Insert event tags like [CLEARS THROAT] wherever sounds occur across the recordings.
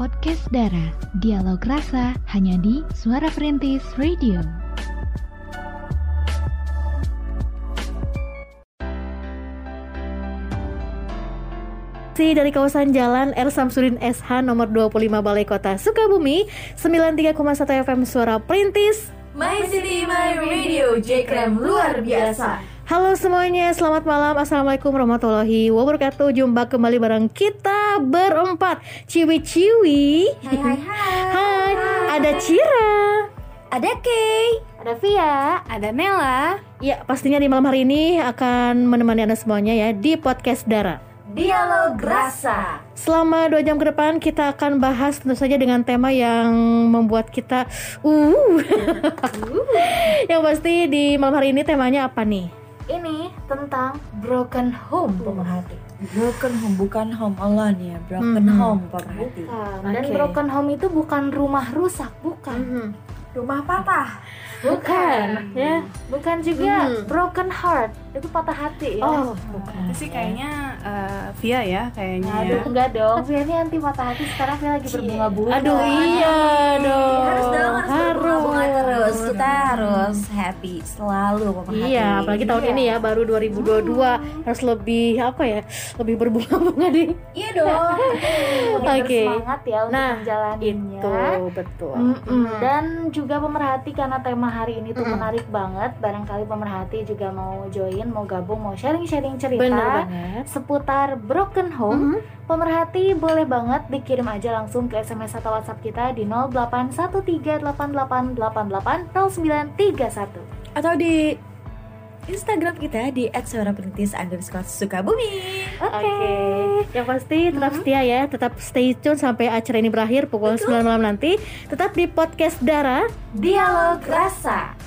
podcast Dara. Dialog rasa hanya di Suara Perintis Radio. dari kawasan Jalan R. Samsudin SH nomor 25 Balai Kota Sukabumi 93,1 FM Suara Perintis My City My Radio Jekrem luar biasa Halo semuanya, selamat malam Assalamualaikum warahmatullahi wabarakatuh Jumpa kembali bareng kita berempat. Ciwi-ciwi. Hai hai. Hai Hai, ada Cira. Ada Kay. Ada Via. Ada Nela Ya, pastinya di malam hari ini akan menemani Anda semuanya ya Di Podcast Dara. Dialog Rasa. Selama dua jam ke depan kita akan bahas tentu saja dengan tema yang membuat kita uh. [LAUGHS] yang pasti di malam hari ini temanya apa nih? Ini tentang broken home pemerhati Broken home bukan home alone ya, broken Mhm. home pemerhati. Dan Oke. broken home itu bukan rumah rusak, bukan Mhm. Rumah patah. Bukan ya. Bukan juga Mhm. broken heart Itu patah hati ya Oh, Itu sih kayaknya eh, Via ya kayaknya Aduh ya. enggak dong Via ini anti patah hati Sekarang Via lagi berbunga-bunga Aduh iya dong. Harus dong, harus, berbunga-bunga Terus. Kita harus happy selalu pemerhati. Iya, apalagi tahun ini ya baru 2022 harus lebih apa ya? Lebih berbunga-bunga di. Iya dong. [LAUGHS] Oke. bersemangat ya untuk Nah, menjalaninya Itu betul. Mm-mm. Dan juga pemerhati karena tema hari ini tuh menarik banget. Barangkali pemerhati juga mau join, mau gabung, mau sharing-sharing cerita Bener banget. seputar broken home. Mhm. Pemerhati boleh banget dikirim aja langsung ke SMS atau WhatsApp kita di 081388880931. Atau di Instagram kita di @suaraperintis underscore Sukabumi. Oke. Yang pasti tetap setia ya, tetap stay tune sampai acara ini berakhir pukul 9 malam nanti. Tetap di podcast Dara. Dialog rasa.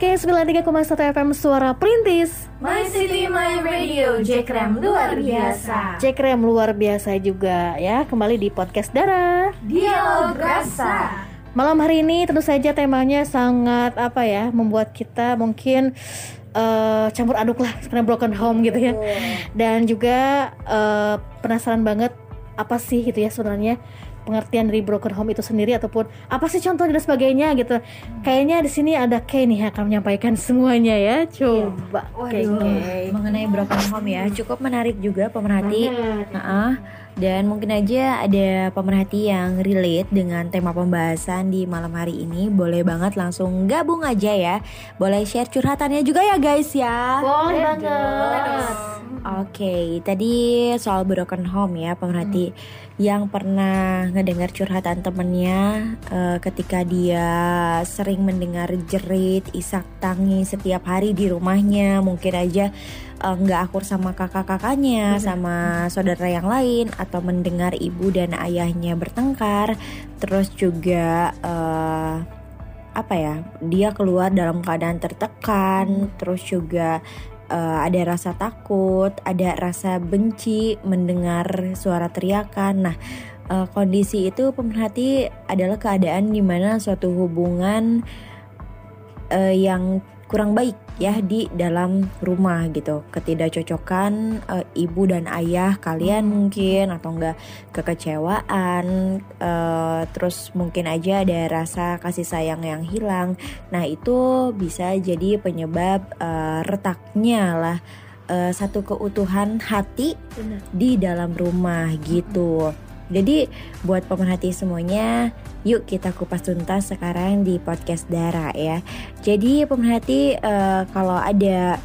Oke, 93,1 FM Suara Perintis. My City My Radio Jekrem luar biasa. Cekrem luar biasa juga ya. Kembali di podcast Dara. Dialog rasa. Malam hari ini tentu saja temanya sangat apa ya, membuat kita mungkin eh, campur aduk lah karena broken home gitu ya. Dan juga eh, penasaran banget apa sih gitu ya sebenarnya pengertian dari broken home itu sendiri ataupun apa sih contohnya dan sebagainya gitu. Kayaknya di sini ada Kay nih yang akan menyampaikan semuanya ya. Coba Kay. Kay. Mengenai broken home ya, cukup menarik juga pemerhati. Banget. Nah, dan mungkin aja ada pemerhati yang relate dengan tema pembahasan di malam hari ini. Boleh banget langsung gabung aja ya. Boleh share curhatannya juga ya guys ya. Boleh Boleh banget. Oke, tadi soal broken home ya pemerhati yang pernah ngedengar curhatan temennya eh, ketika dia sering mendengar jerit, isak tangis setiap hari di rumahnya, mungkin aja eh, nggak akur sama kakak-kakaknya, sama saudara yang lain, atau mendengar ibu dan ayahnya bertengkar, terus juga eh, apa ya, dia keluar dalam keadaan tertekan, terus juga eh, ada rasa takut, ada rasa benci mendengar suara teriakan. Nah, eh, kondisi itu pemerhati adalah keadaan di mana suatu hubungan eh, yang kurang baik ya di dalam rumah gitu. Ketidakcocokan eh, ibu dan ayah kalian mungkin atau enggak kekecewaan, eh, terus mungkin aja ada rasa kasih sayang yang hilang. Nah, itu bisa jadi penyebab eh, retaknya lah eh, satu keutuhan hati Benar. di dalam rumah gitu. Jadi buat pemerhati semuanya, yuk kita kupas tuntas sekarang di podcast Dara ya. Jadi pemerhati eh, kalau ada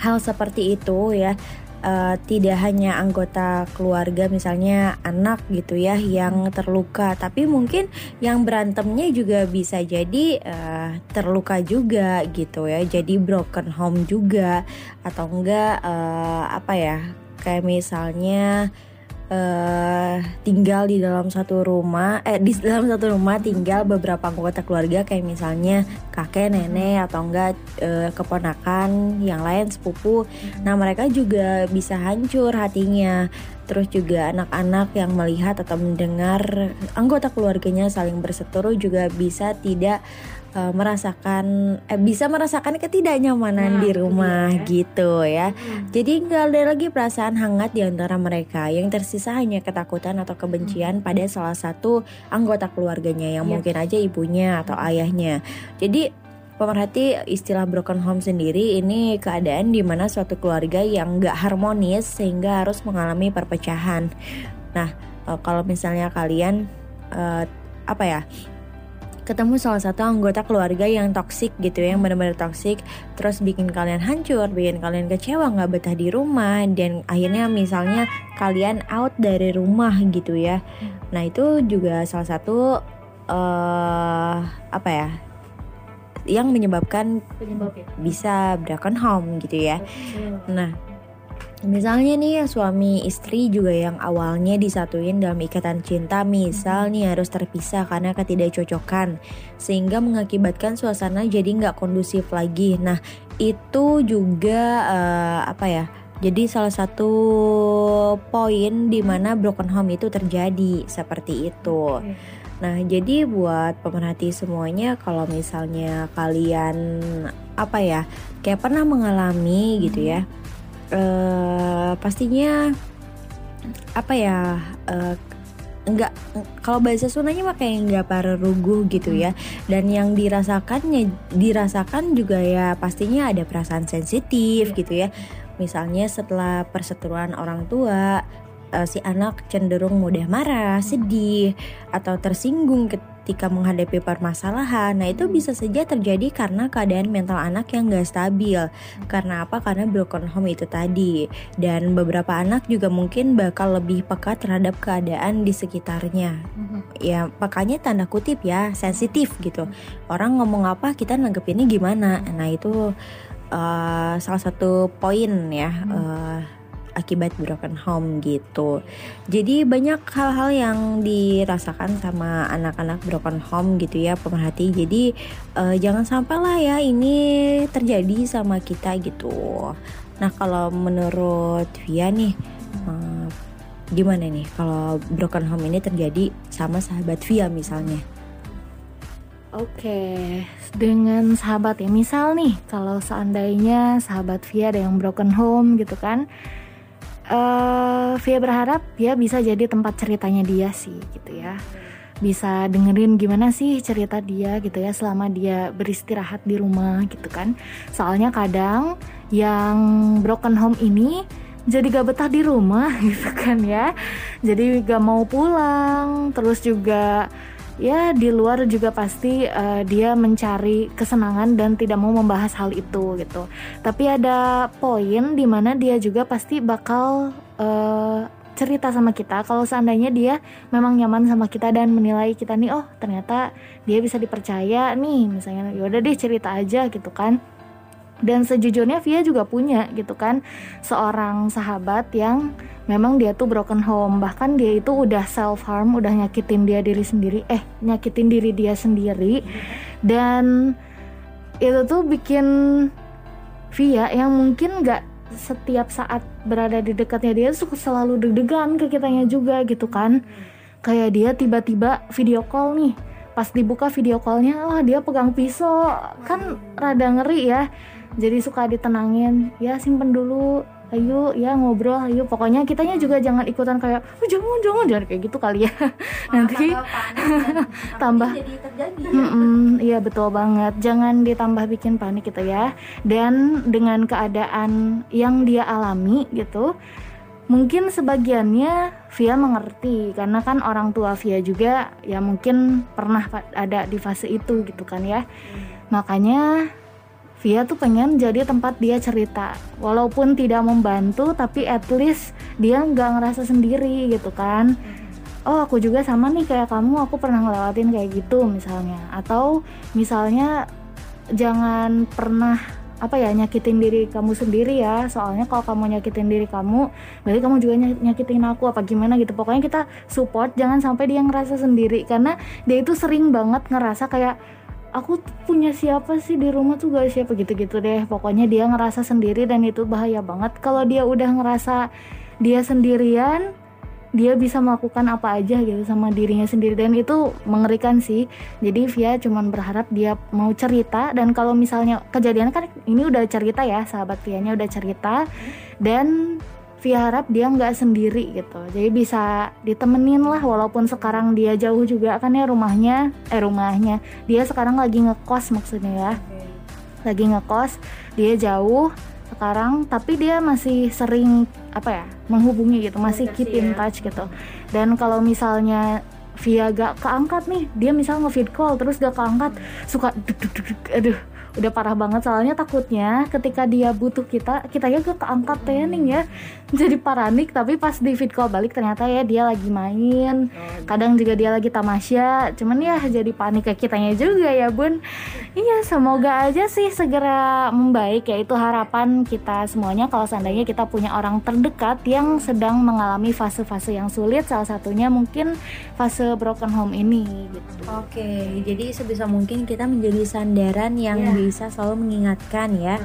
hal seperti itu ya, eh, tidak hanya anggota keluarga misalnya anak gitu ya yang terluka, tapi mungkin yang berantemnya juga bisa jadi eh, terluka juga gitu ya. Jadi broken home juga atau enggak eh, apa ya? Kayak misalnya eh tinggal di dalam satu rumah eh di dalam satu rumah tinggal beberapa anggota keluarga kayak misalnya kakek nenek atau enggak eh, keponakan yang lain sepupu. Nah mereka juga bisa hancur hatinya. Terus juga anak-anak yang melihat atau mendengar anggota keluarganya saling berseteru juga bisa tidak uh, merasakan eh, bisa merasakan ketidaknyamanan Nah, di rumah dia ya. gitu ya. Hmm. Jadi nggak ada lagi perasaan hangat di antara mereka. Yang tersisa hanya ketakutan atau kebencian pada salah satu anggota keluarganya yang Iya. mungkin aja ibunya atau ayahnya. Jadi pemerhati istilah broken home sendiri ini keadaan di mana suatu keluarga yang nggak harmonis sehingga harus mengalami perpecahan. Nah, eh, kalau misalnya kalian eh, apa ya? Ketemu salah satu anggota keluarga yang toksik gitu ya, yang benar-benar toksik, terus bikin kalian hancur, bikin kalian kecewa, nggak betah di rumah, dan akhirnya misalnya kalian out dari rumah gitu ya. Nah itu juga salah satu eh apa ya, yang menyebabkan Penyebabnya. bisa broken home gitu ya. Nah, misalnya nih ya suami istri juga yang awalnya disatuin dalam ikatan cinta, misal nih harus terpisah karena ketidakcocokan, sehingga mengakibatkan suasana jadi nggak kondusif lagi. Nah, itu juga eh, apa ya? Jadi salah satu poin di mana broken home itu terjadi seperti itu. Nah, jadi buat pemerhati semuanya kalau misalnya kalian apa ya, kayak pernah mengalami gitu ya. Eh pastinya apa ya? eh, enggak kalau bahasa Sundanya mah kayak nggak paruruguh gitu ya. Dan yang dirasakannya dirasakan juga ya pastinya ada perasaan sensitif gitu ya. Misalnya setelah perseteruan orang tua eh, si anak cenderung mudah marah, sedih, atau tersinggung ketika menghadapi permasalahan. Nah itu bisa saja terjadi karena keadaan mental anak yang gak stabil. Karena apa? Karena broken home itu tadi. Dan beberapa anak juga mungkin bakal lebih peka terhadap keadaan di sekitarnya. Ya makanya tanda kutip ya sensitif gitu. Orang ngomong apa kita nanggepinnya gimana. Nah itu eh, salah satu poin ya. eh, akibat broken home gitu. Jadi banyak hal-hal yang dirasakan sama anak-anak broken home gitu ya pemerhati. Jadi eh, jangan sampai lah ya ini terjadi sama kita gitu. Nah kalau menurut Via nih eh, gimana nih kalau broken home ini terjadi sama sahabat Via misalnya? Oke, dengan sahabat ya, misal nih, kalau seandainya sahabat Via ada yang broken home gitu kan, eh Via berharap Via bisa jadi tempat ceritanya dia sih, gitu ya. Bisa dengerin gimana sih cerita dia gitu ya selama dia beristirahat di rumah gitu kan. Soalnya kadang yang broken home ini jadi gak betah di rumah [LAUGHS] gitu kan ya. Jadi gak mau pulang, terus juga ya di luar juga pasti eh, dia mencari kesenangan dan tidak mau membahas hal itu gitu. Tapi ada poin di mana dia juga pasti bakal eh, cerita sama kita. Kalau seandainya dia memang nyaman sama kita dan menilai kita nih oh ternyata dia bisa dipercaya nih misalnya. Yaudah deh cerita aja gitu kan dan sejujurnya Via juga punya gitu kan seorang sahabat yang memang dia tuh broken home. Bahkan dia itu udah self harm udah nyakitin dia diri sendiri. Eh nyakitin diri dia sendiri. Dan itu tuh bikin Via yang mungkin nggak setiap saat berada di dekatnya dia tuh selalu deg-degan ke kitanya juga gitu kan. Kayak dia tiba-tiba video call nih. Pas dibuka video callnya wah dia pegang pisau. Kan rada ngeri ya jadi suka ditenangin ya simpen dulu. Ayo ya ngobrol. Ayo. Pokoknya kitanya juga jangan ikutan kayak oh, jangan jangan. Jangan kayak gitu kali ya. Nanti tambah [LAUGHS] Mm-mm, iya betul banget. Jangan ditambah bikin panik gitu ya. Dan dengan keadaan yang dia alami gitu mungkin sebagiannya Via mengerti. Karena kan orang tua Via juga ya mungkin pernah ada di fase itu gitu kan ya. Makanya Via tuh pengen jadi tempat dia cerita. Walaupun tidak membantu tapi at least dia nggak ngerasa sendiri gitu kan. Oh aku juga sama nih kayak kamu aku pernah ngelewatin kayak gitu misalnya. Atau misalnya jangan pernah apa ya nyakitin diri kamu sendiri ya. Soalnya kalau kamu nyakitin diri kamu berarti kamu juga ny- nyakitin aku apa gimana gitu. Pokoknya kita support jangan sampai dia ngerasa sendiri. Karena dia itu sering banget ngerasa kayak aku punya siapa sih di rumah tuh gak siapa? Gitu-gitu deh. Pokoknya dia ngerasa sendiri dan itu bahaya banget. Kalau dia udah ngerasa dia sendirian dia bisa melakukan apa aja gitu sama dirinya sendiri. Dan itu mengerikan sih. Jadi Via cuman berharap dia mau cerita. Dan kalau misalnya kejadian kan ini udah cerita ya sahabat Via-nya udah cerita. Dan Via harap dia nggak sendiri gitu. Jadi bisa ditemenin lah walaupun sekarang dia jauh juga kan ya rumahnya. Eh rumahnya. Dia sekarang lagi ngekos maksudnya ya. Lagi ngekos dia jauh sekarang tapi dia masih sering apa ya menghubungi gitu masih keep in touch gitu. Dan kalau misalnya via gak keangkat nih dia misal nge-feed call terus gak keangkat suka duk, duk, duk, duk, aduh udah parah banget soalnya takutnya ketika dia butuh kita kita ya gak keangkat training ya. [LAUGHS] Jadi paranik tapi pas di feed call balik ternyata ya dia lagi main. Kadang juga dia lagi tamasya cuman ya jadi panik ke kitanya juga ya bun. Iya semoga aja sih segera membaik ya itu harapan kita semuanya kalau seandainya kita punya orang terdekat yang sedang mengalami fase-fase yang sulit salah satunya mungkin fase broken home ini gitu. Oke, jadi sebisa mungkin kita menjadi sandaran yang Iya. Bisa selalu mengingatkan ya.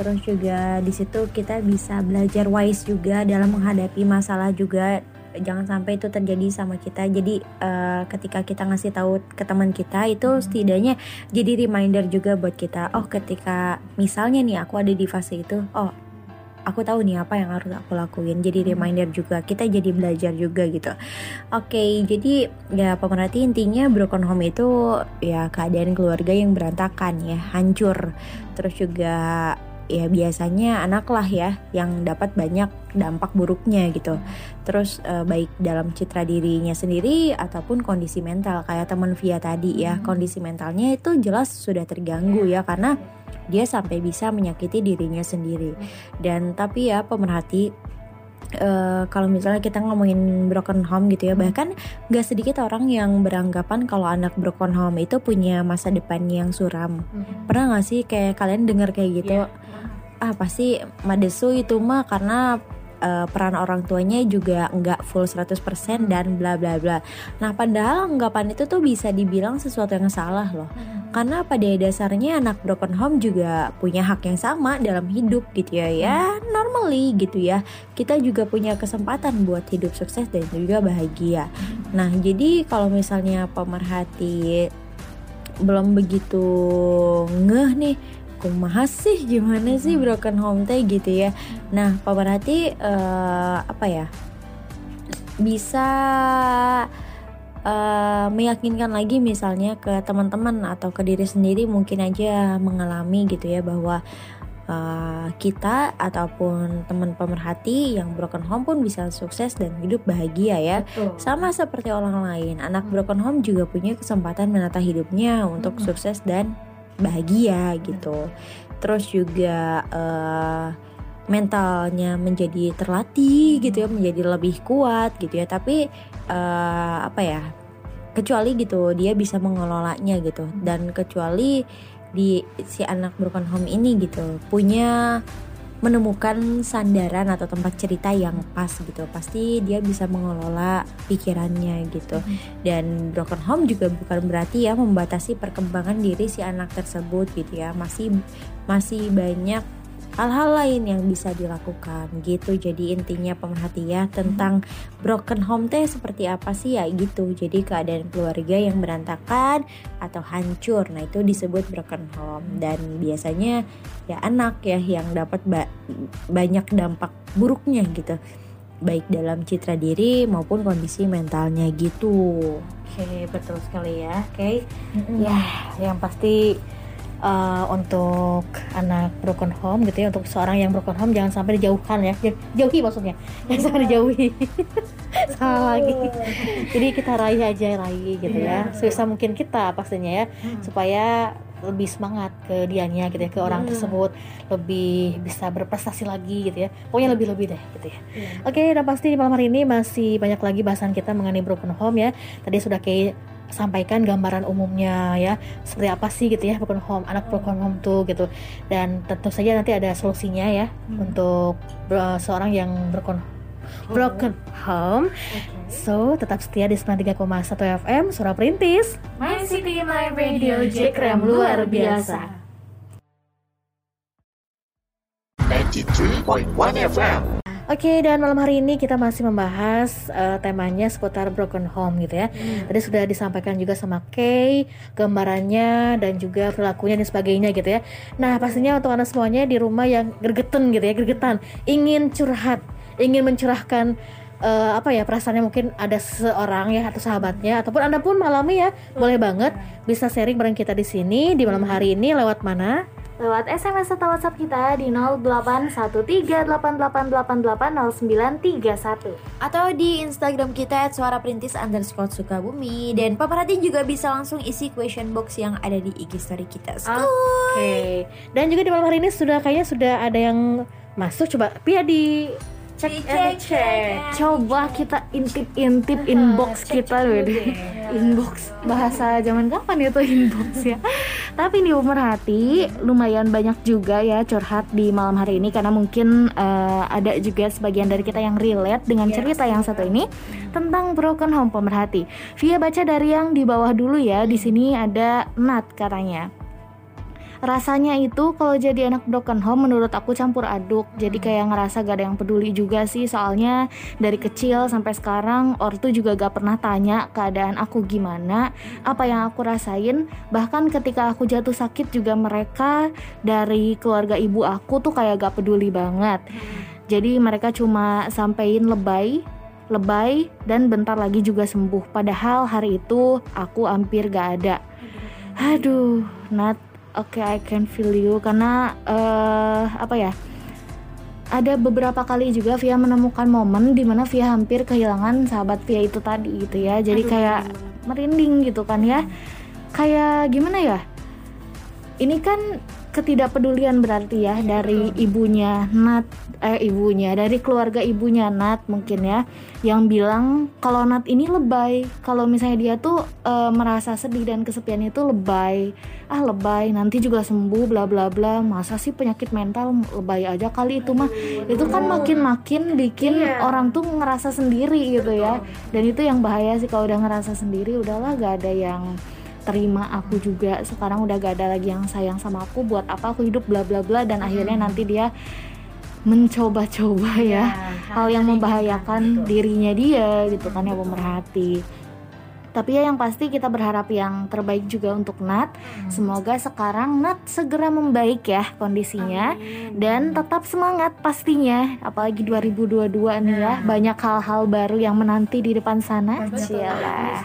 Terus juga di situ kita bisa belajar wise juga dalam menghadapi masalah juga. Jangan sampai itu terjadi sama kita. Jadi eh, ketika kita ngasih tahu ke teman kita itu setidaknya jadi reminder juga buat kita. Oh, ketika misalnya nih aku ada di fase itu, oh aku tahu nih apa yang harus aku lakuin. Jadi reminder juga. Kita jadi belajar juga gitu. Oke, jadi ya pemerhati intinya broken home itu ya keadaan keluarga yang berantakan ya, hancur. Terus juga ya biasanya anak lah ya yang dapat banyak dampak buruknya gitu. Terus eh, baik dalam citra dirinya sendiri ataupun kondisi mental kayak teman Via tadi ya, kondisi mentalnya itu jelas sudah terganggu ya karena dia sampai bisa menyakiti dirinya sendiri. Dan tapi ya pemerhati eh, kalau misalnya kita ngomongin broken home gitu ya bahkan gak sedikit orang yang beranggapan kalau anak broken home itu punya masa depan yang suram. Pernah gak sih kayak kalian dengar kayak gitu? Ah pasti madesu itu mah karena eh, peran orang tuanya juga nggak full 100% dan bla bla bla. Nah, padahal anggapan itu tuh bisa dibilang sesuatu yang salah loh. Karena pada dasarnya anak broken home juga punya hak yang sama dalam hidup gitu ya. Ya, normally gitu ya. Kita juga punya kesempatan buat hidup sukses dan juga bahagia. Nah, jadi kalau misalnya pemerhati belum begitu ngeh nih kumaha sih gimana sih broken home teh gitu ya? Nah pemerhati eh, apa ya? Bisa eh, meyakinkan lagi misalnya ke teman-teman atau ke diri sendiri mungkin aja mengalami gitu ya bahwa eh, kita ataupun teman pemerhati yang broken home pun bisa sukses dan hidup bahagia ya. Sama seperti orang lain, anak broken home juga punya kesempatan menata hidupnya untuk sukses dan bahagia gitu. Terus juga eh, mentalnya menjadi terlatih gitu ya, menjadi lebih kuat gitu ya. Tapi eh, apa ya? Kecuali gitu dia bisa mengelolanya gitu dan kecuali di si anak broken home ini gitu punya menemukan sandaran atau tempat cerita yang pas gitu. Pasti dia bisa mengelola pikirannya gitu. Dan broken home juga bukan berarti ya membatasi perkembangan diri si anak tersebut gitu ya. Masih masih banyak hal-hal lain yang bisa dilakukan gitu. Jadi intinya pemerhati ya tentang broken home teh seperti apa sih ya gitu. Jadi keadaan keluarga yang berantakan atau hancur nah itu disebut broken home. Dan biasanya ya anak ya yang dapat ba- banyak dampak buruknya gitu. Baik dalam citra diri maupun kondisi mentalnya gitu. Oke, betul sekali ya. Oke. Ya, yang pasti eh, untuk anak broken home gitu ya, untuk seorang yang broken home jangan sampai dijauhkan ya. Ja- Jauhi maksudnya. [LAUGHS] Jangan sampai dijauhi. [LAUGHS] Salah lagi. Jadi kita raih aja raih gitu ya. Sebisa mungkin kita pastinya ya supaya lebih semangat ke dianya gitu ya ke orang tersebut lebih bisa berprestasi lagi gitu ya. Pokoknya lebih lebih deh gitu ya. Oke dan pasti di malam hari ini masih banyak lagi bahasan kita mengenai broken home ya. Tadi sudah kayak sampaikan gambaran umumnya ya seperti apa sih gitu ya broken home anak broken home tuh gitu. Dan tentu saja nanti ada solusinya ya untuk uh, seorang yang broken broken home so tetap setia di 93,1 FM Suara Perintis My City My Radio Jekrem luar biasa 93.1 FM. Oke, dan malam hari ini kita masih membahas uh, temanya seputar broken home gitu ya. Hmm. Tadi sudah disampaikan juga sama Kay, gambarannya dan juga perilakunya dan sebagainya gitu ya. Nah, pastinya untuk Anda semuanya di rumah yang gergeten gitu ya, gergetan, ingin curhat, ingin mencurahkan uh, apa ya perasaannya mungkin ada seorang ya atau sahabatnya ataupun anda pun malami ya boleh banget bisa sharing bareng kita di sini di malam hari ini lewat mana? Lewat SMS atau WhatsApp kita di 081388880931 atau di Instagram kita at suara perintis underscore sukabumi. Dan pemerhati juga bisa langsung isi question box yang ada di IG story kita. Oke. Okay. dan juga di malam hari ini sudah kayaknya sudah ada yang masuk. Coba Pia di cek cek cek coba kita intip intip inbox kita loh [LAUGHS] inbox bahasa zaman kapan itu [LAUGHS] inbox ya? Tapi nih pemerhati lumayan banyak juga ya curhat di malam hari ini. Karena mungkin uh, ada juga sebagian dari kita yang relate dengan cerita yang satu ini tentang broken home pemerhati via baca dari yang di bawah dulu ya. Di sini ada Nat katanya rasanya itu kalau jadi anak broken home menurut aku campur aduk. Jadi hmm. kayak ngerasa gak ada yang peduli juga sih. Soalnya dari kecil sampai sekarang ortu juga gak pernah tanya keadaan aku gimana apa yang aku rasain. Bahkan ketika aku jatuh sakit juga mereka dari keluarga ibu aku tuh kayak gak peduli banget. Hmm. jadi mereka cuma sampein lebay lebay dan bentar lagi juga sembuh. Padahal hari itu aku hampir gak ada. Aduh Nat Oke, okay, I can feel you karena uh, apa ya? Ada beberapa kali juga Via menemukan momen di mana Via hampir kehilangan sahabat Via itu tadi gitu ya. Jadi Aduh, kayak merinding gitu kan ya. Kayak gimana ya? Ini kan ketidakpedulian berarti ya dari ibunya Nat eh ibunya dari keluarga ibunya Nat mungkin ya yang bilang kalau Nat ini lebay. Kalau misalnya dia tuh e, merasa sedih dan kesepian itu lebay. Ah lebay nanti juga sembuh bla bla bla. Masa sih penyakit mental lebay aja kali itu mah? Itu kan makin makin bikin iya. orang tuh ngerasa sendiri gitu ya. Dan itu yang bahaya sih kalau udah ngerasa sendiri udahlah gak ada yang terima aku juga. Sekarang udah gak ada lagi yang sayang sama aku. Buat apa aku hidup bla bla bla. Dan akhirnya hmm. nanti dia mencoba-coba ya, ya hal yang membahayakan dirinya dia gitu kan ya pemerhati tapi ya yang pasti kita berharap yang terbaik juga untuk Nat. Hmm. Semoga sekarang Nat segera membaik ya kondisinya Amin. dan tetap semangat pastinya. Apalagi 2022 nih ya, nah. banyak hal-hal baru yang menanti di depan sana. Cialah.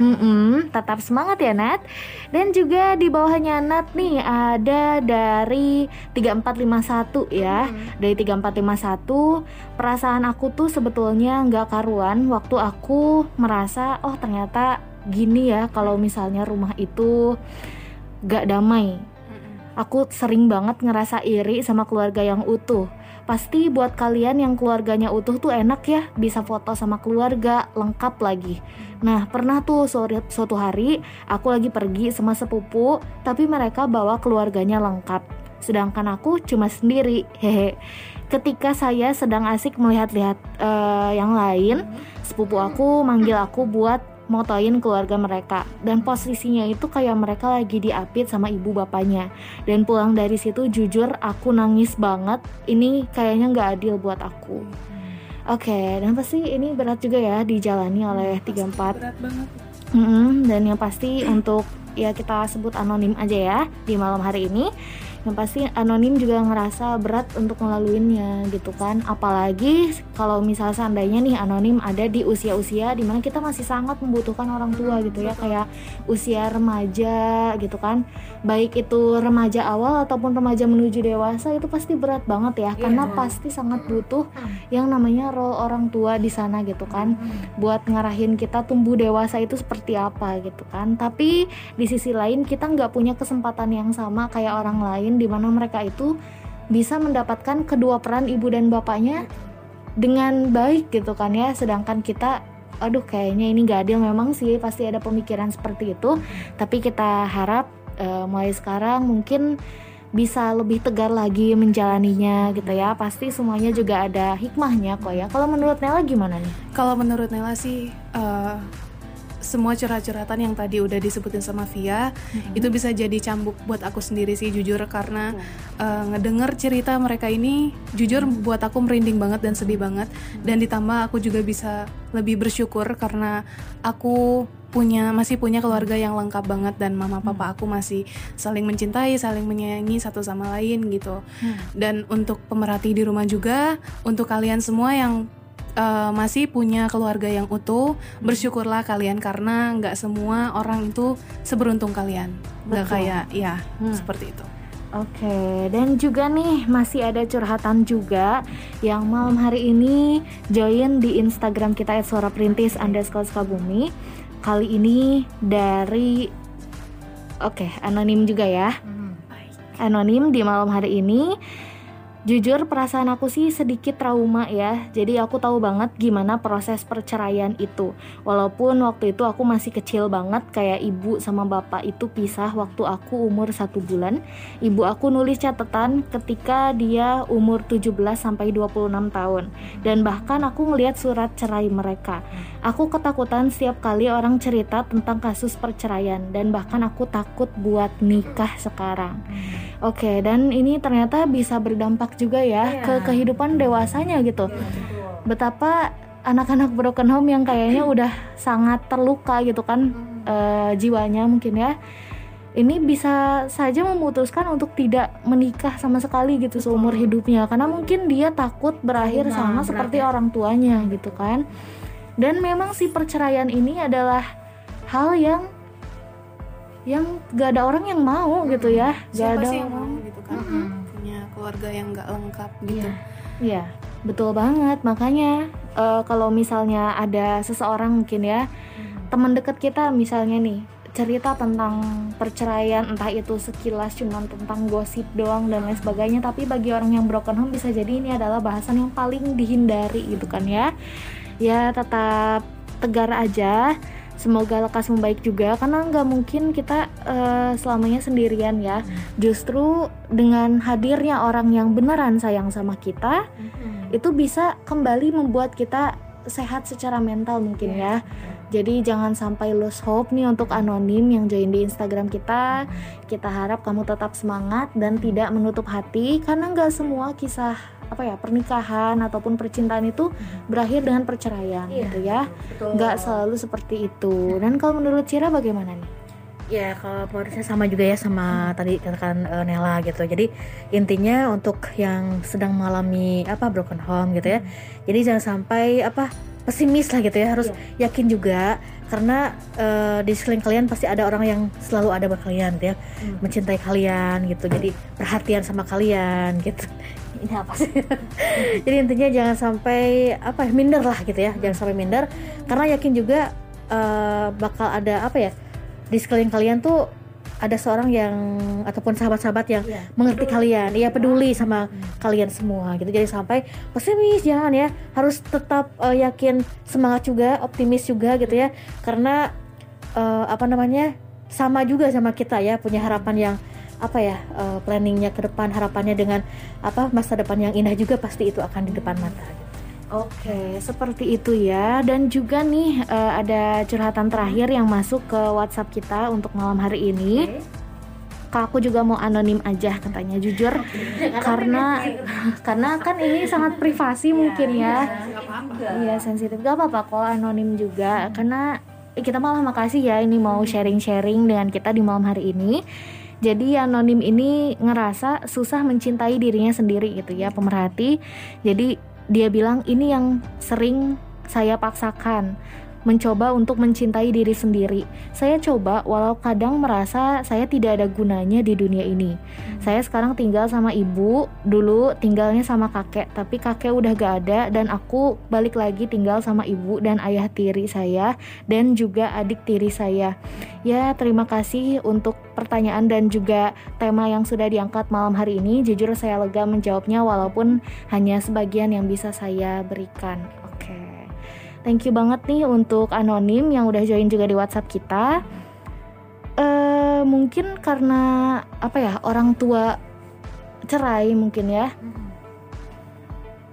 Mm -mm, tetap semangat ya Nat. Dan juga di bawahnya Nat nih ada dari 3451 ya. Hmm. Dari 3451 perasaan aku tuh sebetulnya nggak karuan waktu aku merasa oh ternyata ternyata gini ya kalau misalnya rumah itu gak damai. Aku sering banget ngerasa iri sama keluarga yang utuh. Pasti buat kalian yang keluarganya utuh tuh enak ya bisa foto sama keluarga lengkap lagi. Nah pernah tuh suatu hari aku lagi pergi sama sepupu tapi mereka bawa keluarganya lengkap. Sedangkan aku cuma sendiri [LAUGHS] hehe. Ketika saya sedang asik melihat-lihat uh, yang lain sepupu aku manggil aku buat motoin keluarga mereka. Dan posisinya itu kayak mereka lagi diapit sama ibu bapaknya. Dan pulang dari situ jujur aku nangis banget. Ini kayaknya nggak adil buat aku. Oke okay, dan pasti ini berat juga ya dijalani oleh tiga empat. mm -hmm, dan yang pasti untuk ya kita sebut anonim aja ya di malam hari ini yang pasti anonim juga ngerasa berat untuk melaluinya gitu kan. Apalagi kalau misal seandainya nih anonim ada di usia-usia di mana kita masih sangat membutuhkan orang tua gitu ya. Kayak usia remaja gitu kan baik itu remaja awal ataupun remaja menuju dewasa itu pasti berat banget ya. Karena iya. pasti sangat butuh yang namanya role orang tua di sana gitu kan. Buat ngarahin kita tumbuh dewasa itu seperti apa gitu kan. Tapi di sisi lain kita nggak punya kesempatan yang sama kayak orang lain di mana mereka itu bisa mendapatkan kedua peran ibu dan bapaknya dengan baik gitu kan ya. Sedangkan kita aduh kayaknya ini gak adil. Memang sih pasti ada pemikiran seperti itu. Tapi kita harap uh, mulai sekarang mungkin bisa lebih tegar lagi menjalaninya gitu ya. Pasti semuanya juga ada hikmahnya kok ya. Kalau menurut Nela gimana nih? Kalau menurut Nela sih uh, semua curhat-curhatan yang tadi udah disebutin sama Via itu bisa jadi cambuk buat aku sendiri sih jujur karena uh, ngedenger cerita mereka ini jujur buat aku merinding banget dan sedih banget. Dan ditambah aku juga bisa lebih bersyukur karena aku punya masih punya keluarga yang lengkap banget dan mama papa aku masih saling mencintai saling menyayangi satu sama lain gitu. Dan untuk pemerhati di rumah juga untuk kalian semua yang uh, masih punya keluarga yang utuh bersyukurlah kalian karena nggak semua orang itu seberuntung kalian nggak kayak ya Hmm. seperti itu Oke, dan juga nih masih ada curhatan juga yang malam hari ini join di Instagram kita @suara perintis underscore Sukabumi. Kali ini dari Oke, anonim juga ya. Anonim di malam hari ini. Jujur perasaan aku sih sedikit trauma ya. Jadi aku tahu banget gimana proses perceraian itu. Walaupun waktu itu aku masih kecil banget kayak ibu sama bapak itu pisah waktu aku umur satu bulan. Ibu aku nulis catatan ketika dia umur 17 sampai 26 tahun. Dan bahkan aku ngeliat surat cerai mereka. Aku ketakutan setiap kali orang cerita tentang kasus perceraian dan bahkan aku takut buat nikah sekarang. Oke, dan ini ternyata bisa berdampak juga ya ke kehidupan dewasanya gitu. Betapa anak-anak broken home yang kayaknya [CLEARS THROAT] udah sangat terluka gitu kan eh, jiwanya mungkin ya. Ini bisa saja memutuskan untuk tidak menikah sama sekali gitu seumur hidupnya karena mungkin dia takut berakhir sama seperti orang tuanya gitu kan. Dan memang si perceraian ini adalah hal yang yang gak ada orang yang mau gitu ya. Gak siapa ada sih yang orang. mau gitu kan? Punya keluarga yang nggak lengkap gitu. Iya, betul banget. Makanya eh, kalau misalnya ada seseorang mungkin ya, teman dekat kita misalnya nih cerita tentang perceraian entah itu sekilas cuman tentang gosip doang dan lain sebagainya tapi bagi orang yang broken home bisa jadi ini adalah bahasan yang paling dihindari gitu kan ya. Ya tetap tegar aja semoga lekas membaik juga karena nggak mungkin kita eh, selamanya sendirian ya. Justru dengan hadirnya orang yang beneran sayang sama kita itu bisa kembali membuat kita sehat secara mental mungkin ya. Jadi jangan sampai lose hope nih untuk anonim yang join di Instagram kita. Kita harap kamu tetap semangat dan tidak menutup hati karena nggak semua kisah apa ya pernikahan ataupun percintaan itu berakhir dengan perceraian gitu ya nggak selalu seperti itu dan kalau menurut Cira bagaimana nih Ya kalau menurut saya sama juga ya sama tadi katakan eh, Nela gitu. Jadi intinya untuk yang sedang mengalami apa broken home gitu ya. Jadi jangan sampai apa pesimis lah gitu ya. Harus yakin juga karena eh, di sekeliling kalian pasti ada orang yang selalu ada buat kalian gitu ya. Mencintai kalian gitu. Jadi perhatian sama kalian gitu. Ini apa sih? [LAUGHS] Jadi intinya jangan sampai apa ya, minder lah gitu ya. Jangan sampai minder karena yakin juga eh, bakal ada apa ya? di sekeliling kalian tuh ada seorang yang ataupun sahabat-sahabat yang mengerti kalian, iya peduli sama kalian semua gitu. Jadi sampai pesimis jangan ya, harus tetap eh, yakin, semangat juga, optimis juga gitu ya. Karena eh, apa namanya? sama juga sama kita ya, punya harapan yang apa ya eh, planningnya ke depan harapannya dengan apa masa depan yang indah juga pasti itu akan di depan mata. Oke, seperti itu ya. Dan juga nih eh, ada curhatan terakhir yang masuk ke WhatsApp kita untuk malam hari ini. Kak aku juga mau anonim aja katanya jujur karena [LAUGHS] karena kan ini sangat privasi mungkin ya. Iya sensitif gak apa-apa kok anonim juga karena kita malah makasih ya ini mau sharing-sharing dengan kita di malam hari ini. Jadi anonim ini ngerasa susah mencintai dirinya sendiri gitu ya pemerhati. Jadi dia bilang ini yang sering saya paksakan mencoba untuk mencintai diri sendiri. Saya coba walau kadang merasa saya tidak ada gunanya di dunia ini. Saya sekarang tinggal sama ibu, dulu tinggalnya sama kakek, tapi kakek udah gak ada dan aku balik lagi tinggal sama ibu dan ayah tiri saya dan juga adik tiri saya. Ya, terima kasih untuk pertanyaan dan juga tema yang sudah diangkat malam hari ini. Jujur saya lega menjawabnya walaupun hanya sebagian yang bisa saya berikan. Thank you banget nih untuk anonim yang udah join juga di WhatsApp kita. Eh mungkin karena apa ya orang tua cerai mungkin ya.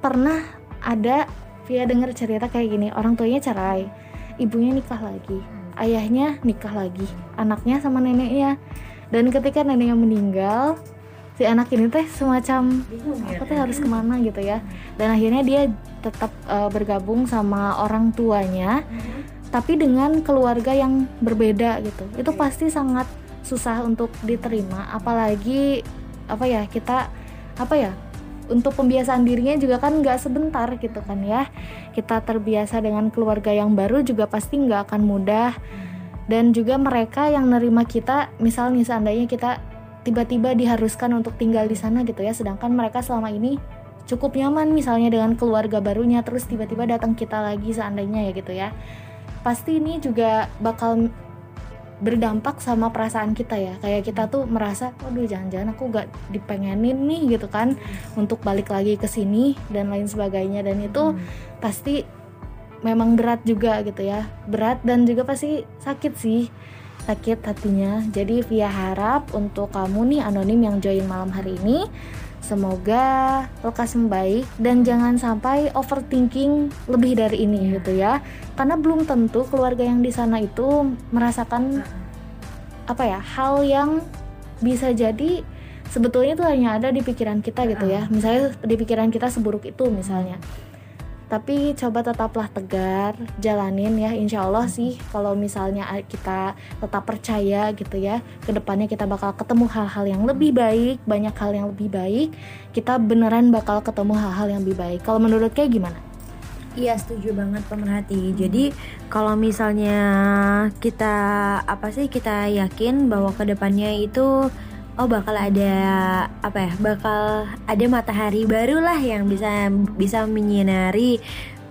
Pernah ada Via denger cerita kayak gini orang tuanya cerai, ibunya nikah lagi. ayahnya nikah lagi anaknya sama neneknya dan ketika neneknya meninggal si anak ini teh semacam apa teh harus ke mana gitu ya dan akhirnya dia tetap uh, bergabung sama orang tuanya tapi dengan keluarga yang berbeda gitu. Itu pasti sangat susah untuk diterima apalagi apa ya kita apa ya untuk pembiasaan dirinya juga kan nggak sebentar gitu kan ya. Kita terbiasa dengan keluarga yang baru juga pasti nggak akan mudah. Dan juga mereka yang nerima kita misalnya seandainya kita tiba-tiba diharuskan untuk tinggal di sana gitu ya sedangkan mereka selama ini cukup nyaman misalnya dengan keluarga barunya terus tiba-tiba datang kita lagi seandainya ya gitu ya. Pasti ini juga bakal berdampak sama perasaan kita ya. Kayak kita tuh merasa waduh jangan-jangan aku gak dipengenin nih gitu kan untuk balik lagi ke sini dan lain sebagainya. Dan itu hmm. pasti memang berat juga gitu ya. Berat dan juga pasti sakit sih. Sakit hatinya. Jadi via harap untuk kamu nih anonim yang join malam hari ini Semoga lekas membaik dan jangan sampai overthinking lebih dari ini yeah. gitu ya. Karena belum tentu keluarga yang di sana itu merasakan apa ya hal yang bisa jadi sebetulnya itu hanya ada di pikiran kita gitu ya. Misalnya di pikiran kita seburuk itu misalnya tapi coba tetaplah tegar jalanin ya insya Allah sih kalau misalnya kita tetap percaya gitu ya ke depannya kita bakal ketemu hal-hal yang lebih baik banyak hal yang lebih baik kita beneran bakal ketemu hal-hal yang lebih baik kalau menurut kayak gimana Iya setuju banget pemerhati. Jadi kalau misalnya kita apa sih kita yakin bahwa ke depannya itu oh bakal ada apa ya bakal ada matahari baru lah yang bisa bisa menyinari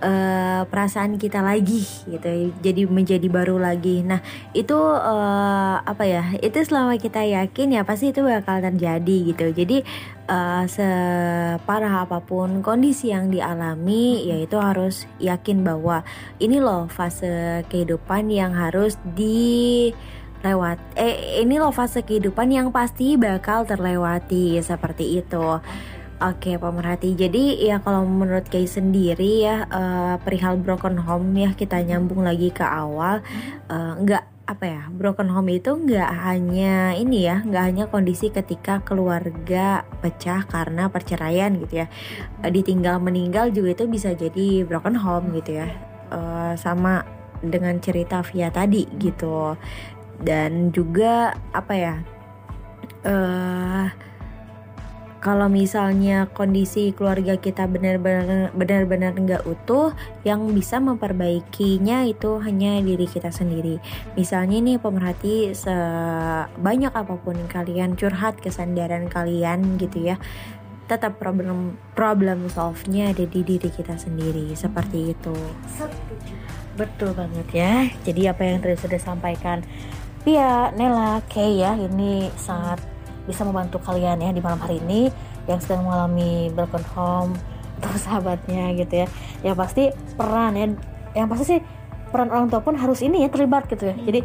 uh, perasaan kita lagi gitu. Jadi menjadi baru lagi. Nah itu uh, apa ya itu selama kita yakin ya pasti itu bakal terjadi gitu. Jadi uh, separah apa pun kondisi yang dialami ya itu harus yakin bahwa ini loh fase kehidupan yang harus di lewat eh ini loh fase kehidupan yang pasti bakal terlewati seperti itu. Oke pemerhati. Jadi ya kalau menurut Kay sendiri ya uh, perihal broken home ya kita nyambung lagi ke awal. Uh, apa ya broken home itu nggak hanya ini ya nggak hanya kondisi ketika keluarga pecah karena perceraian gitu ya. Uh, ditinggal meninggal juga itu bisa jadi broken home gitu ya. Uh, sama dengan cerita via tadi gitu dan juga apa ya uh, kalau misalnya kondisi keluarga kita benar-benar benar-benar nggak utuh yang bisa memperbaikinya itu hanya diri kita sendiri. Misalnya nih pemerhati sebanyak apa pun kalian curhat kesandaran kalian gitu ya tetap problem problem solve-nya ada di diri kita sendiri seperti itu. Betul banget ya. Jadi apa yang tadi sudah sampaikan Pia, Nela, Kay ya ini sangat bisa membantu kalian ya di malam hari ini yang sedang mengalami broken home atau [LAUGHS] sahabatnya gitu ya. Yang pasti peran ya, yang pasti sih peran orang tua pun harus ini ya terlibat gitu ya. Jadi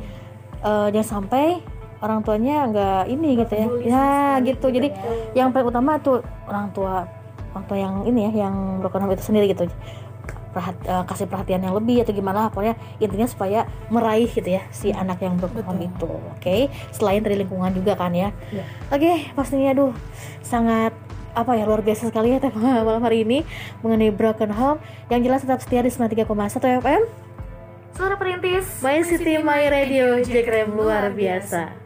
uh, jangan sampai orang tuanya nggak ini gitu ya. Ya gitu. Jadi yang paling utama tuh orang tua orang tua yang ini ya yang broken home itu sendiri gitu perhat, uh, kasih perhatian yang lebih atau gimana pokoknya intinya supaya meraih gitu ya si hmm. anak yang home itu oke? Okay? selain dari lingkungan juga kan ya, ya. oke okay, pastinya aduh sangat apa ya luar biasa sekali ya tema [LAUGHS] malam hari ini mengenai broken home. Yang jelas tetap setia di 93,1 FM Suara Perintis. My City My Radio Jekrem luar biasa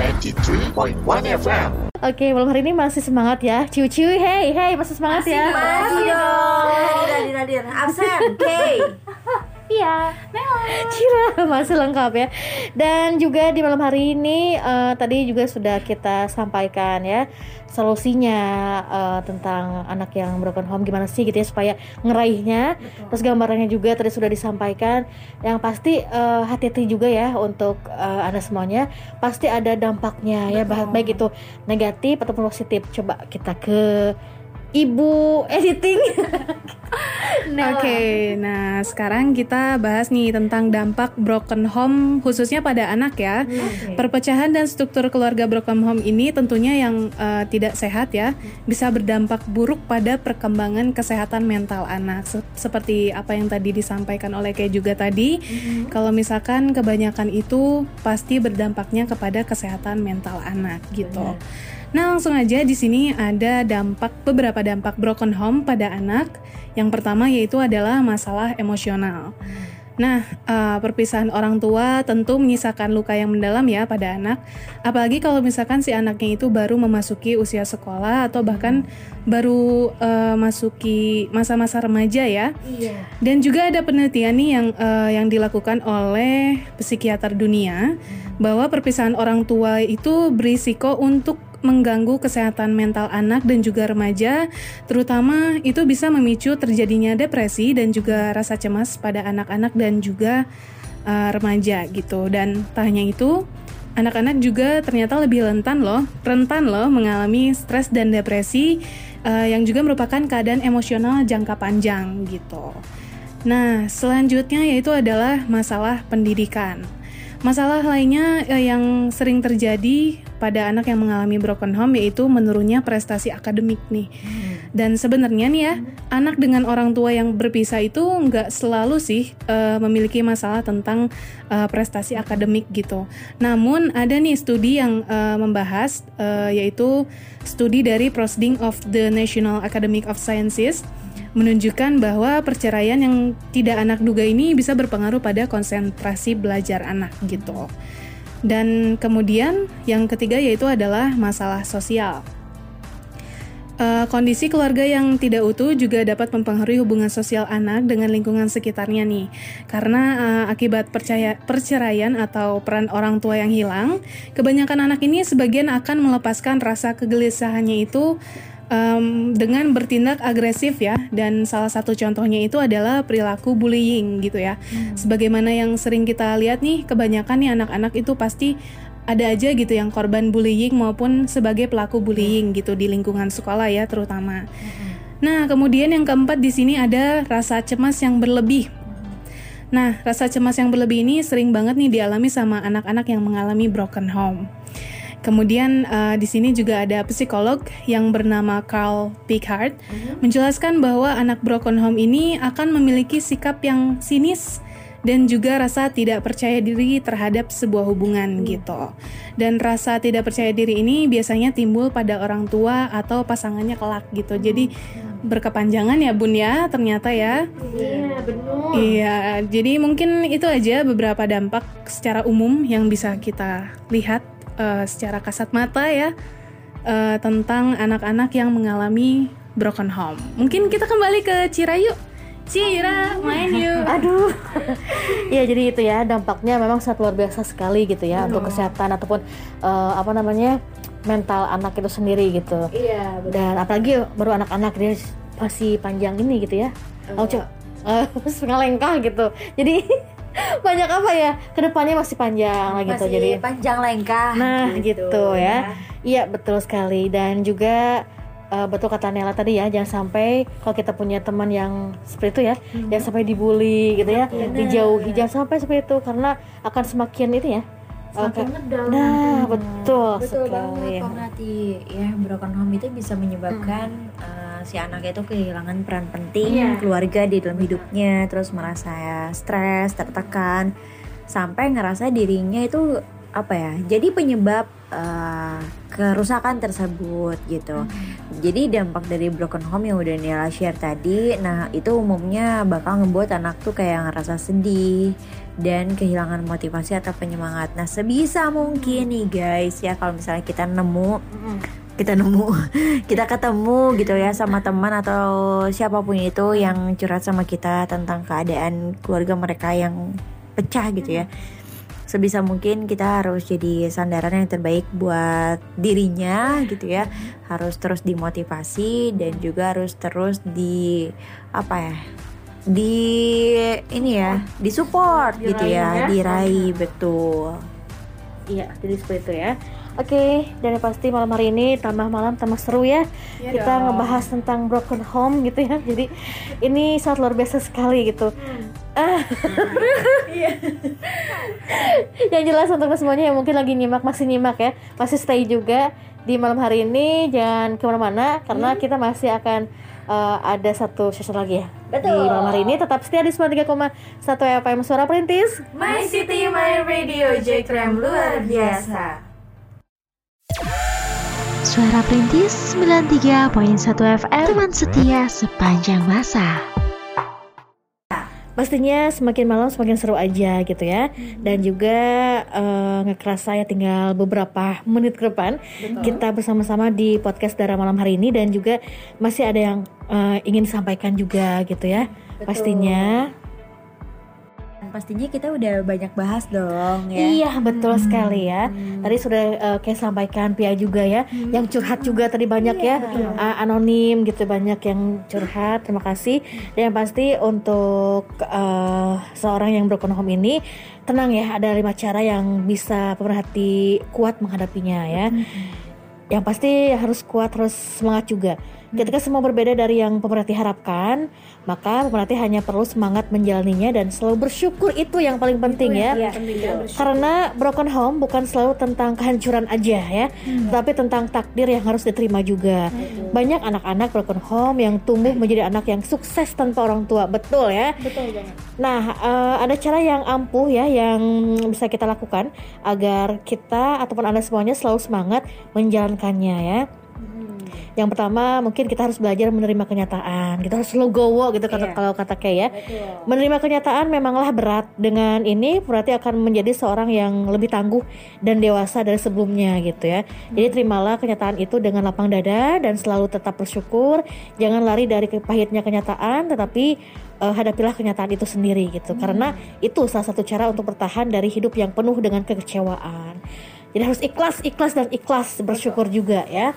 93.1 FM. Oke, malam hari ini masih semangat ya. Ciu-ciu, hey, hey, masih semangat masih ya. Masih dong. Hadir, hadir, absen, okay. Iya. [LAUGHS] Cira masih lengkap ya. Dan juga di malam hari ini uh, tadi juga sudah kita sampaikan ya solusinya uh, tentang anak yang broken home gimana sih gitu ya supaya ngeraihnya. Betul. Terus gambarannya juga tadi sudah disampaikan. Yang pasti eh, hati-hati juga ya untuk uh, anda semuanya. Pasti ada dampaknya ya, Betul. ya baik itu negatif ataupun positif. Coba kita ke ibu editing. [LAUGHS] Oke, nah sekarang kita bahas nih tentang dampak broken home khususnya pada anak ya. Perpecahan dan struktur keluarga broken home ini tentunya yang eh, tidak sehat ya, bisa berdampak buruk pada perkembangan kesehatan mental anak. Se- seperti apa yang tadi disampaikan oleh Kay juga tadi, kalau misalkan kebanyakan itu pasti berdampaknya kepada kesehatan mental anak gitu. Nah, langsung aja di sini ada dampak beberapa dampak broken home pada anak. Yang pertama yaitu adalah masalah emosional. Nah, eh, perpisahan orang tua tentu menyisakan luka yang mendalam ya pada anak. Apalagi kalau misalkan si anaknya itu baru memasuki usia sekolah atau bahkan baru eh, masuki masa-masa remaja ya. Dan juga ada penelitian nih yang eh, yang dilakukan oleh psikiater dunia bahwa perpisahan orang tua itu berisiko untuk mengganggu kesehatan mental anak dan juga remaja, terutama itu bisa memicu terjadinya depresi dan juga rasa cemas pada anak-anak dan juga uh, remaja gitu. Dan tak hanya itu, anak-anak juga ternyata lebih rentan loh, rentan loh mengalami stres dan depresi uh, yang juga merupakan keadaan emosional jangka panjang gitu. Nah, selanjutnya yaitu adalah masalah pendidikan. Masalah lainnya eh, yang sering terjadi pada anak yang mengalami broken home yaitu menurunnya prestasi akademik nih. Dan sebenarnya nih ya, anak dengan orang tua yang berpisah itu nggak selalu sih eh, memiliki masalah tentang eh, prestasi akademik gitu. Namun ada nih studi yang eh, membahas eh, yaitu studi dari Proceeding of the National Academic of Sciences menunjukkan bahwa perceraian yang tidak anak duga ini bisa berpengaruh pada konsentrasi belajar anak gitu. Dan kemudian yang ketiga yaitu adalah masalah sosial. Eh, kondisi keluarga yang tidak utuh juga dapat mempengaruhi hubungan sosial anak dengan lingkungan sekitarnya nih. Karena eh, akibat percaya, perceraian atau peran orang tua yang hilang, kebanyakan anak ini sebagian akan melepaskan rasa kegelisahannya itu em, dengan bertindak agresif ya. Dan salah satu contohnya itu adalah perilaku bullying gitu ya. Sebagaimana yang sering kita lihat nih, kebanyakan nih anak-anak itu pasti ada aja gitu yang korban bullying maupun sebagai pelaku bullying gitu di lingkungan sekolah ya terutama. Nah, kemudian yang keempat di sini ada rasa cemas yang berlebih. Nah, rasa cemas yang berlebih ini sering banget nih dialami sama anak-anak yang mengalami broken home. Kemudian eh, di sini juga ada psikolog yang bernama Carl Pickard menjelaskan bahwa anak broken home ini akan memiliki sikap yang sinis dan juga rasa tidak percaya diri terhadap sebuah hubungan gitu. Dan rasa tidak percaya diri ini biasanya timbul pada orang tua atau pasangannya kelak gitu. Jadi berkepanjangan ya Bun ya ternyata ya. Iya, benar. Iya, jadi mungkin itu aja beberapa dampak secara umum yang bisa kita lihat eh, secara kasat mata ya eh, tentang anak-anak yang mengalami broken home. Mungkin kita kembali ke Cira yuk. Cira, main yuk. [LAUGHS] Aduh. Iya, [LAUGHS] jadi itu ya dampaknya memang sangat luar biasa sekali gitu ya untuk kesehatan ataupun eh, apa namanya? mental anak itu sendiri gitu. Iya, Dan apalagi baru anak-anak dia masih panjang ini gitu ya. Oh, Cok. Setengah lengkah gitu. Jadi [LAUGHS] banyak apa ya? Ke depannya masih panjang lah gitu. Masih Jadi panjang lengkah. Nah, gitu, ya. Iya, betul sekali. Dan juga eh, betul kata Nela tadi ya, jangan sampai kalau kita punya teman yang seperti itu ya, jangan sampai dibully gitu ya, dijauhi, jangan sampai seperti itu karena akan semakin itu ya. Semakin Oke. ngedown. Nah, betul, Betul sekali. banget Nati. Ya, broken home itu bisa menyebabkan eh, si anak itu kehilangan peran penting Iya. keluarga di dalam hidupnya, terus merasa stres, tertekan, sampai ngerasa dirinya itu apa ya? Jadi penyebab eh, kerusakan tersebut gitu. Jadi dampak dari broken home yang udah Nila share tadi, nah itu umumnya bakal ngebuat anak tuh kayak ngerasa sedih dan kehilangan motivasi atau penyemangat. Nah sebisa mungkin nih guys ya kalau misalnya kita nemu kita nemu [LAUGHS] kita ketemu gitu ya sama teman atau siapa pun itu yang curhat sama kita tentang keadaan keluarga mereka yang pecah gitu ya sebisa mungkin kita harus jadi sandaran yang terbaik buat dirinya gitu ya harus terus dimotivasi dan juga harus terus di apa ya di ini ya disupport gitu ya ya. diraih betul Iya, jadi seperti itu ya. Oke, dan yang pasti malam hari ini tambah malam tambah seru ya. Iya kita dong. ngebahas tentang broken home gitu ya. Jadi ini sangat luar biasa sekali gitu. Ah. [LAUGHS] yang jelas untuk semuanya yang mungkin lagi nyimak masih nyimak ya, masih stay juga di malam hari ini jangan ke mana-mana karena kita masih akan eh, ada satu session lagi ya di malam hari ini tetap setia di 93,1 FM Suara Perintis My City, My Radio, J Krem luar biasa. Suara Perintis 93.1 FM Teman setia sepanjang masa. Pastinya semakin malam semakin seru aja gitu ya. Dan juga eh, nggak kerasa ya tinggal beberapa menit ke depan kita bersama-sama di podcast Dara malam hari ini. Dan juga masih ada yang eh, ingin disampaikan juga gitu ya pastinya Dan pastinya kita udah banyak bahas dong ya. iya betul sekali ya. Tadi sudah eh, kayak sampaikan Pia juga ya yang curhat juga tadi banyak ya A- anonim gitu banyak yang curhat terima kasih. Dan yang pasti untuk eh, seorang yang broken home ini tenang ya ada lima cara yang bisa pemerhati kuat menghadapinya ya. Yang pasti harus kuat harus semangat juga ketika semua berbeda dari yang pemerhati harapkan maka pemerhati hanya perlu semangat menjalaninya dan selalu bersyukur itu yang paling penting ya karena broken home bukan selalu tentang kehancuran aja ya, tapi tentang takdir yang harus diterima juga. Banyak anak-anak broken home yang tumbuh menjadi anak yang sukses tanpa orang tua, betul ya? Betul banget. Nah, eh, ada cara yang ampuh ya yang bisa kita lakukan agar kita ataupun anda semuanya selalu semangat menjalankannya ya. Yang pertama mungkin kita harus belajar menerima kenyataan. Kita harus legowo gitu kata kalau kata Kay ya. Menerima kenyataan memanglah berat. Dengan ini berarti akan menjadi seorang yang lebih tangguh dan dewasa dari sebelumnya gitu ya. Jadi terimalah kenyataan itu dengan lapang dada dan selalu tetap bersyukur. Jangan lari dari pahitnya kenyataan tetapi eh, hadapilah kenyataan itu sendiri gitu. Karena itu salah satu cara untuk bertahan dari hidup yang penuh dengan kekecewaan. Jadi harus ikhlas, ikhlas dan ikhlas bersyukur juga ya.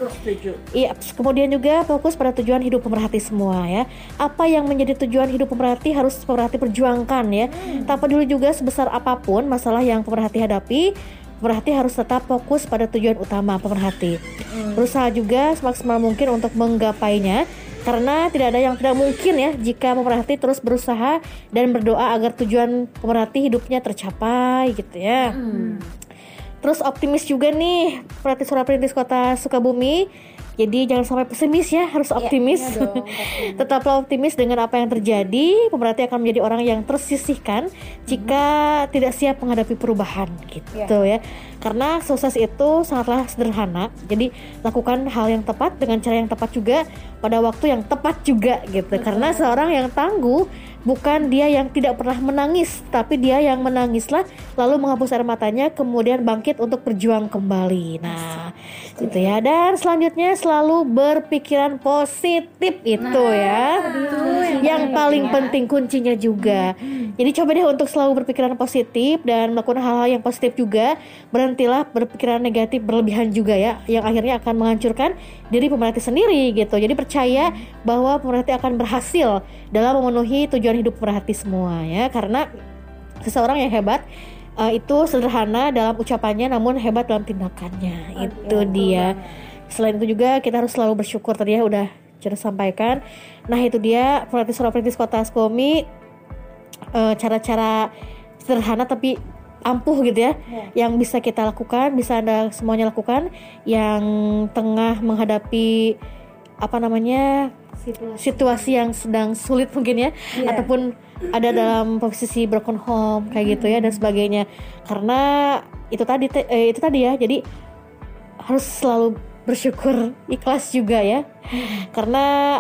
Iya, kemudian juga fokus pada tujuan hidup pemerhati semua ya. Apa yang menjadi tujuan hidup pemerhati harus pemerhati perjuangkan ya. Tak peduli juga sebesar apa pun masalah yang pemerhati hadapi, pemerhati harus tetap fokus pada tujuan utama pemerhati. Berusaha juga semaksimal mungkin untuk menggapainya karena tidak ada yang tidak mungkin ya jika pemerhati terus berusaha dan berdoa agar tujuan pemerhati hidupnya tercapai gitu ya. Terus optimis juga nih Perhati suara perintis kota Sukabumi. Jadi jangan sampai pesimis ya Harus optimis. [LAUGHS] Tetaplah optimis dengan apa yang terjadi. Pemerhati akan menjadi orang yang tersisihkan Jika tidak siap menghadapi perubahan Gitu ya. Karena sukses itu sangatlah sederhana. Jadi lakukan hal yang tepat Dengan cara yang tepat juga Pada waktu yang tepat juga gitu. Karena seorang yang tangguh bukan dia yang tidak pernah menangis, tapi dia yang menangislah lalu menghapus air matanya kemudian bangkit untuk berjuang kembali. Nah, gitu ya. Dan selanjutnya selalu berpikiran positif itu ya. yang paling penting kuncinya juga. Jadi coba deh untuk selalu berpikiran positif dan melakukan hal-hal yang positif juga. Berhentilah berpikiran negatif berlebihan juga ya, yang akhirnya akan menghancurkan diri pemerhati sendiri gitu. Jadi percaya bahwa pemerhati akan berhasil dalam memenuhi tujuan hidup pemerhati semua ya, karena seseorang yang hebat eh, itu sederhana dalam ucapannya namun hebat dalam tindakannya. Itu dia. Selain itu juga kita harus selalu bersyukur tadi ya udah sudah sampaikan. Nah, itu dia suara perintis kota Skomi eh, cara-cara sederhana tapi ampuh gitu ya yang bisa kita lakukan bisa anda semuanya lakukan yang tengah menghadapi apa namanya situasi. yang sedang sulit mungkin ya. Ataupun ada dalam posisi broken home kayak gitu ya dan sebagainya. Karena itu tadi te- eh, itu tadi ya jadi harus selalu bersyukur ikhlas juga ya. Karena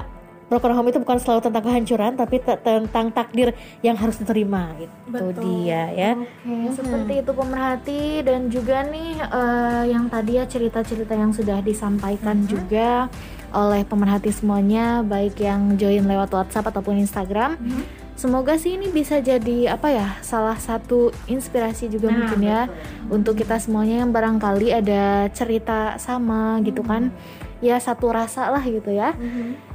broken home itu bukan selalu tentang kehancuran tapi te- tentang takdir yang harus diterima gitu. Dia ya. Oke, seperti itu pemerhati dan juga nih eh, yang tadi ya cerita-cerita yang sudah disampaikan juga oleh pemerhati semuanya baik yang join lewat WhatsApp ataupun Instagram. Semoga sih ini bisa jadi apa ya salah satu inspirasi juga mungkin ya untuk kita semuanya yang barangkali ada cerita sama gitu kan. Ya satu rasa lah gitu ya.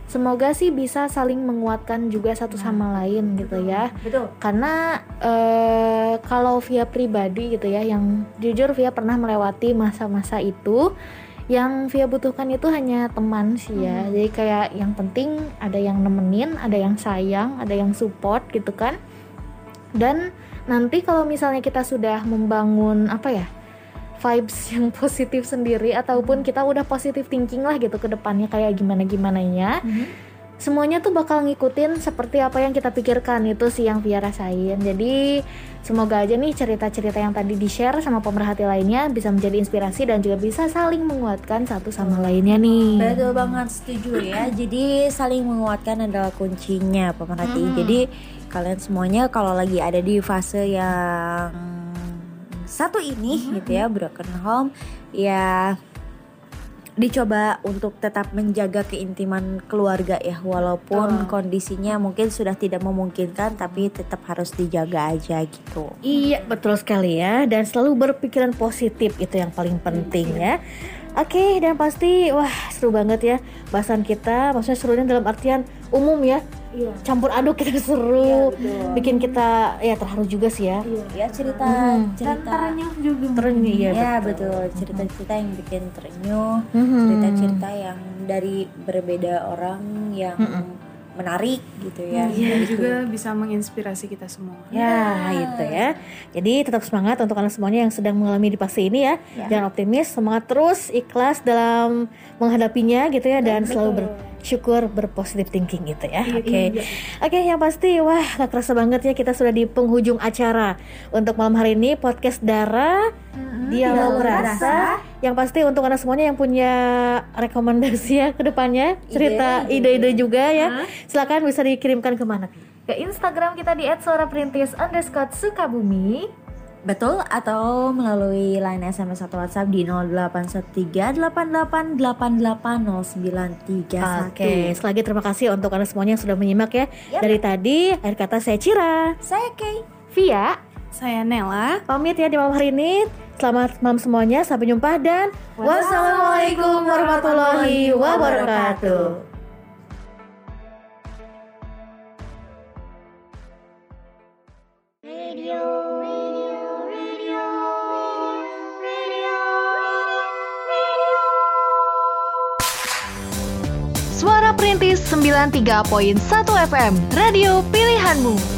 Semoga sih bisa saling menguatkan juga satu sama lain gitu ya. Betul. karena eh, kalau via pribadi gitu ya yang jujur via pernah melewati masa-masa itu yang via butuhkan itu hanya teman sih ya. Jadi kayak yang penting ada yang nemenin ada yang sayang ada yang support gitu kan. Dan nanti kalau misalnya kita sudah membangun apa ya vibes yang [LAUGHS] positif sendiri ataupun kita udah positive thinking lah gitu ke depannya kayak gimana gimana nya semuanya tuh bakal ngikutin seperti apa yang kita pikirkan. Itu sih yang Via rasain. Jadi semoga aja nih cerita-cerita yang tadi di share sama pemerhati lainnya bisa menjadi inspirasi dan juga bisa saling menguatkan satu sama lainnya nih. Betul banget setuju ya. Jadi saling menguatkan adalah kuncinya pemerhati. Jadi kalian semuanya kalau lagi ada di fase yang satu ini gitu ya broken home ya dicoba untuk tetap menjaga keintiman keluarga ya walaupun kondisinya mungkin sudah tidak memungkinkan tapi tetap harus dijaga aja gitu. Iya betul sekali ya dan selalu berpikiran positif itu yang paling penting ya. Oke dan pasti wah seru banget ya bahasan kita maksudnya serunya dalam artian umum ya campur aduk kita [LAUGHS] seru bikin kita ya terharu juga sih ya. Ya cerita cerita. Terenyuh juga Terenyuh ya, ya betul. cerita-cerita yang bikin terenyuh Mhm. cerita-cerita yang dari berbeda orang yang menarik gitu ya. Dan Gitu. juga bisa menginspirasi kita semua. Ya, itu ya. Jadi tetap semangat untuk kalian semuanya yang sedang mengalami di fase ini ya. Jangan optimis, semangat terus, ikhlas dalam menghadapinya gitu ya dan selalu bersyukur, berpositif thinking gitu ya. Oke. Oke, yang pasti wah gak kerasa banget ya kita sudah di penghujung acara untuk malam hari ini podcast Dara Dialog Rasa. Yang pasti untuk anak semuanya yang punya rekomendasi ya ke depannya, cerita ide-ide juga ya. Silakan bisa dikirimkan ke mana? ke Instagram kita di @suaraperintis underscore sukabumi betul atau melalui line SMS atau WhatsApp di 081388880931 Oke, sekali lagi terima kasih untuk anda semuanya yang sudah menyimak ya. Dari tadi, akhir kata saya Cira. saya Kay Via, Saya Nela. pamit ya di malam hari ini. Selamat malam semuanya, sampai jumpa dan wassalamualaikum warahmatullahi wabarakatuh. Suara Perintis 93.1 FM, radio pilihanmu.